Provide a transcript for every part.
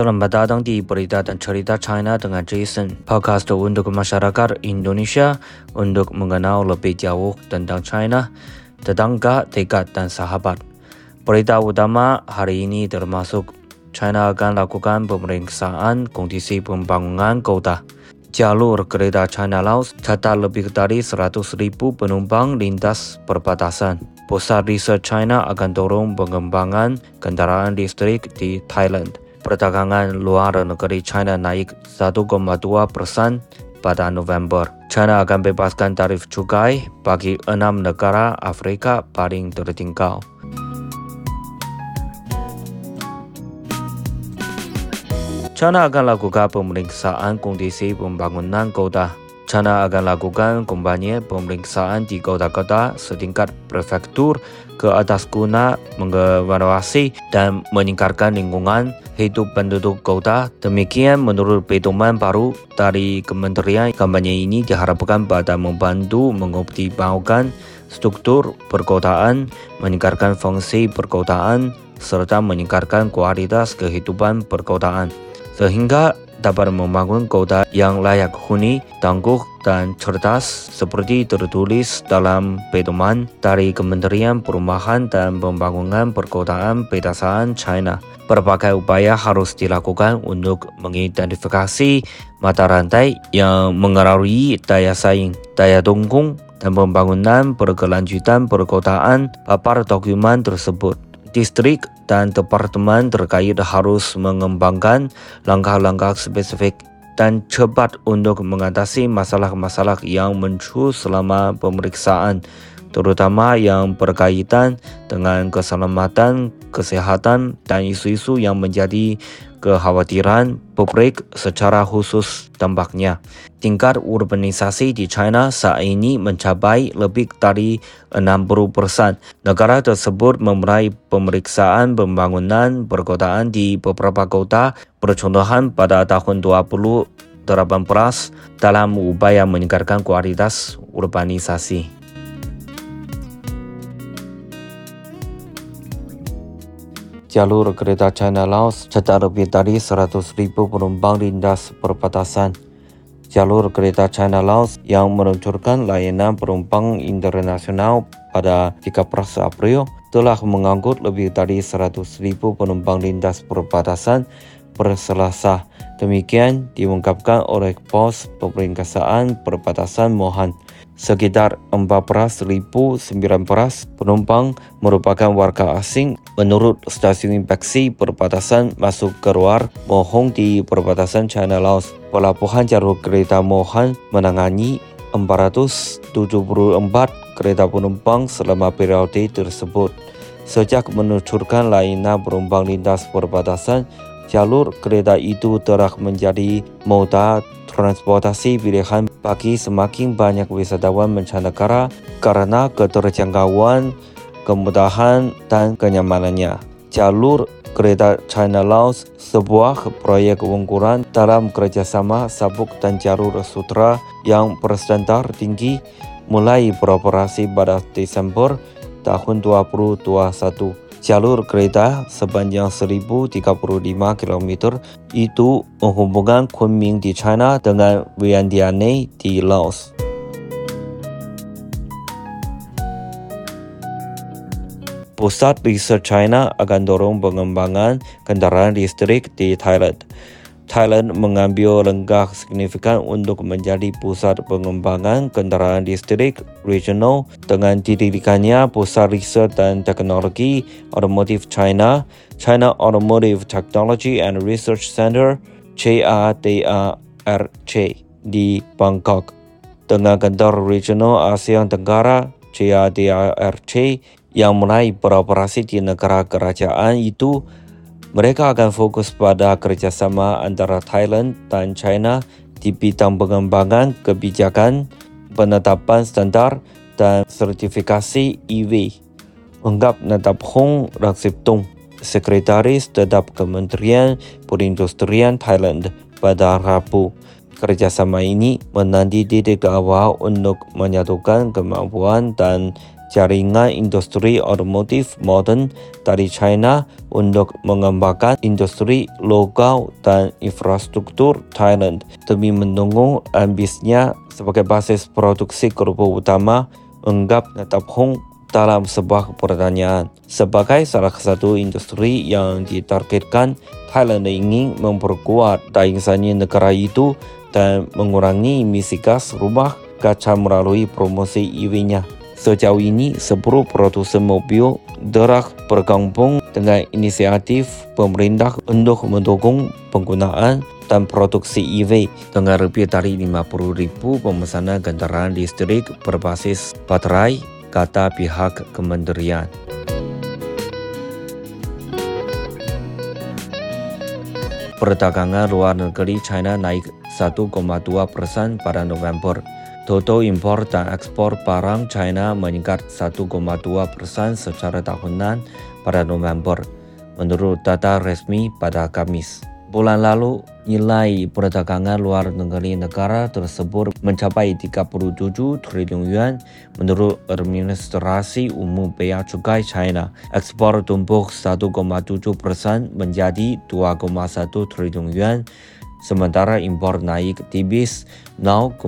Selamat datang di Berita dan Cerita China dengan Jason, podcast untuk masyarakat Indonesia untuk mengenal lebih jauh tentang China, tetangga, dekat dan sahabat. Berita utama hari ini termasuk China akan lakukan pemeriksaan kondisi pembangunan kota. Jalur kereta China Laos catat lebih dari 100,000 penumpang lintas perbatasan. Pusat Riset China akan dorong pengembangan kendaraan listrik di Thailand perdagangan luar negeri China naik 1,2 persen pada November. China akan bebaskan tarif cukai bagi enam negara Afrika paling tertinggal. China akan lakukan pemeriksaan kondisi pembangunan kota China akan lakukan kembali pemeriksaan di kota-kota setingkat prefektur ke atas guna mengevaluasi dan meningkatkan lingkungan hidup penduduk kota. Demikian menurut pedoman baru dari Kementerian kampanye ini diharapkan pada membantu mengoptimalkan struktur perkotaan, meningkatkan fungsi perkotaan serta meningkatkan kualitas kehidupan perkotaan. Sehingga dapat membangun kota yang layak huni, tangguh dan cerdas seperti tertulis dalam pedoman dari Kementerian Perumahan dan Pembangunan Perkotaan Pedesaan China. Berbagai upaya harus dilakukan untuk mengidentifikasi mata rantai yang mengaruhi daya saing, daya dukung dan pembangunan berkelanjutan perkotaan papar dokumen tersebut distrik dan departemen terkait harus mengembangkan langkah-langkah spesifik dan cepat untuk mengatasi masalah-masalah yang muncul selama pemeriksaan terutama yang berkaitan dengan keselamatan, kesehatan dan isu-isu yang menjadi kekhawatiran publik secara khusus dampaknya. Tingkat urbanisasi di China saat ini mencapai lebih dari 60%. Negara tersebut memulai pemeriksaan pembangunan perkotaan di beberapa kota bercontohan pada tahun 2018 dalam upaya meningkatkan kualitas urbanisasi. Jalur kereta China Laos catat lebih dari 100,000 penumpang lintas perbatasan. Jalur kereta China Laos yang meluncurkan layanan penumpang internasional pada 13 April telah mengangkut lebih dari 100,000 penumpang lintas perbatasan per Selasa. Demikian diungkapkan oleh pos pemeriksaan perbatasan Mohan sekitar 14.900 penumpang merupakan warga asing menurut stasiun inspeksi perbatasan masuk keluar Mohong di perbatasan China Laos. Pelabuhan jalur kereta Mohan menangani 474 kereta penumpang selama periode tersebut. Sejak menuturkan layanan penumpang lintas perbatasan, jalur kereta itu telah menjadi moda transportasi pilihan bagi semakin banyak wisatawan mancanegara karena keterjangkauan, kemudahan dan kenyamanannya. Jalur kereta China Laos sebuah proyek unggulan dalam kerjasama Sabuk dan Jalur Sutra yang berstandar tinggi mulai beroperasi pada Desember tahun 2021 jalur kereta sepanjang 1035 km itu menghubungkan Kunming di China dengan Vientiane di Laos. Pusat Riset China akan dorong pengembangan kendaraan listrik di Thailand. Thailand mengambil langkah signifikan untuk menjadi pusat pengembangan kendaraan listrik regional dengan didirikannya Pusat Riset dan Teknologi Otomotif China, China Automotive Technology and Research Center, CADRC, di Bangkok. Dengan kantor regional Asia Tenggara, CADRC, yang mulai beroperasi di negara kerajaan itu mereka akan fokus pada kerjasama antara Thailand dan China di bidang pengembangan kebijakan, penetapan standar dan sertifikasi EV. Ungkap Natap Hong Raksiptung, Sekretaris Tetap Kementerian Perindustrian Thailand pada Rabu. Kerjasama ini menanti titik awal untuk menyatukan kemampuan dan jaringan industri otomotif modern dari China untuk mengembangkan industri lokal dan infrastruktur Thailand demi mendukung ambisnya sebagai basis produksi kelompok utama enggap tetap Hong dalam sebuah pertanyaan. Sebagai salah satu industri yang ditargetkan, Thailand ingin memperkuat daya negara itu dan mengurangi emisi gas rumah kaca melalui promosi EV-nya. Sejauh ini, 10 produsen mobil telah bergabung dengan inisiatif pemerintah untuk mendukung penggunaan dan produksi EV dengan lebih dari 50,000 pemesanan kendaraan listrik berbasis baterai kata pihak kementerian. Perdagangan luar negeri China naik 1,2 persen pada November. Total impor dan ekspor barang China meningkat 1,2 persen secara tahunan pada November, menurut data resmi pada Kamis. Bulan lalu, nilai perdagangan luar negeri negara tersebut mencapai 37 triliun yuan menurut Administrasi Umum Bea Cukai China. Ekspor tumbuh 1,7 persen menjadi 2,1 triliun yuan, sementara impor naik tipis 0,6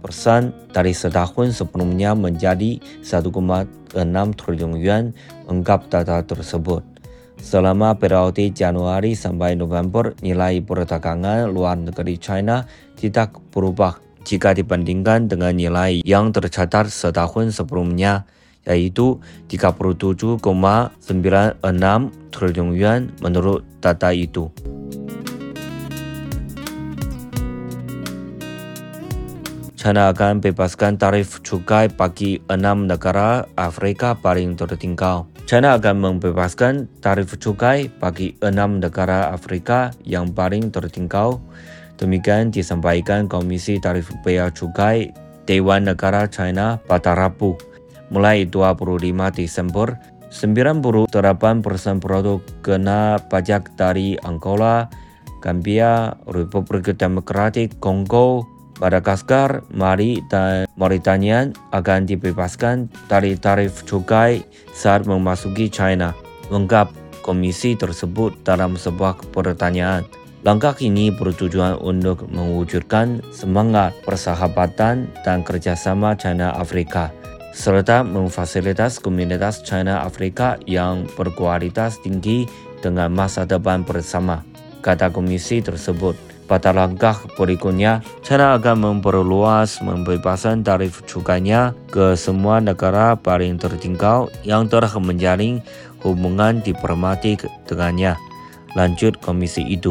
persen dari setahun sebelumnya menjadi 1,6 triliun yuan, ungkap data tersebut. Selama periode Januari sampai November, nilai perdagangan luar negeri China tidak berubah jika dibandingkan dengan nilai yang tercatat setahun sebelumnya, yaitu 37,96 triliun yuan menurut data itu. Akan bebaskan tarif cukai bagi enam negara Afrika paling tertinggal. China akan membebaskan tarif cukai bagi enam negara Afrika yang paling tertinggal. Demikian disampaikan Komisi Tarif Bea Cukai Dewan Negara China pada Rabu. Mulai 25 Desember, 98% produk kena pajak dari Angola, Gambia, Republik Demokratik Kongo, Madagaskar, Mali dan Mauritania akan dibebaskan dari tarif cukai saat memasuki China. Lengkap komisi tersebut dalam sebuah pertanyaan. Langkah ini bertujuan untuk mewujudkan semangat persahabatan dan kerjasama China-Afrika serta memfasilitas komunitas China-Afrika yang berkualitas tinggi dengan masa depan bersama, kata komisi tersebut. Pada langkah berikutnya, China akan memperluas pembebasan tarif cukainya ke semua negara paling tertinggal yang telah menjalin hubungan diplomatik dengannya. Lanjut komisi itu.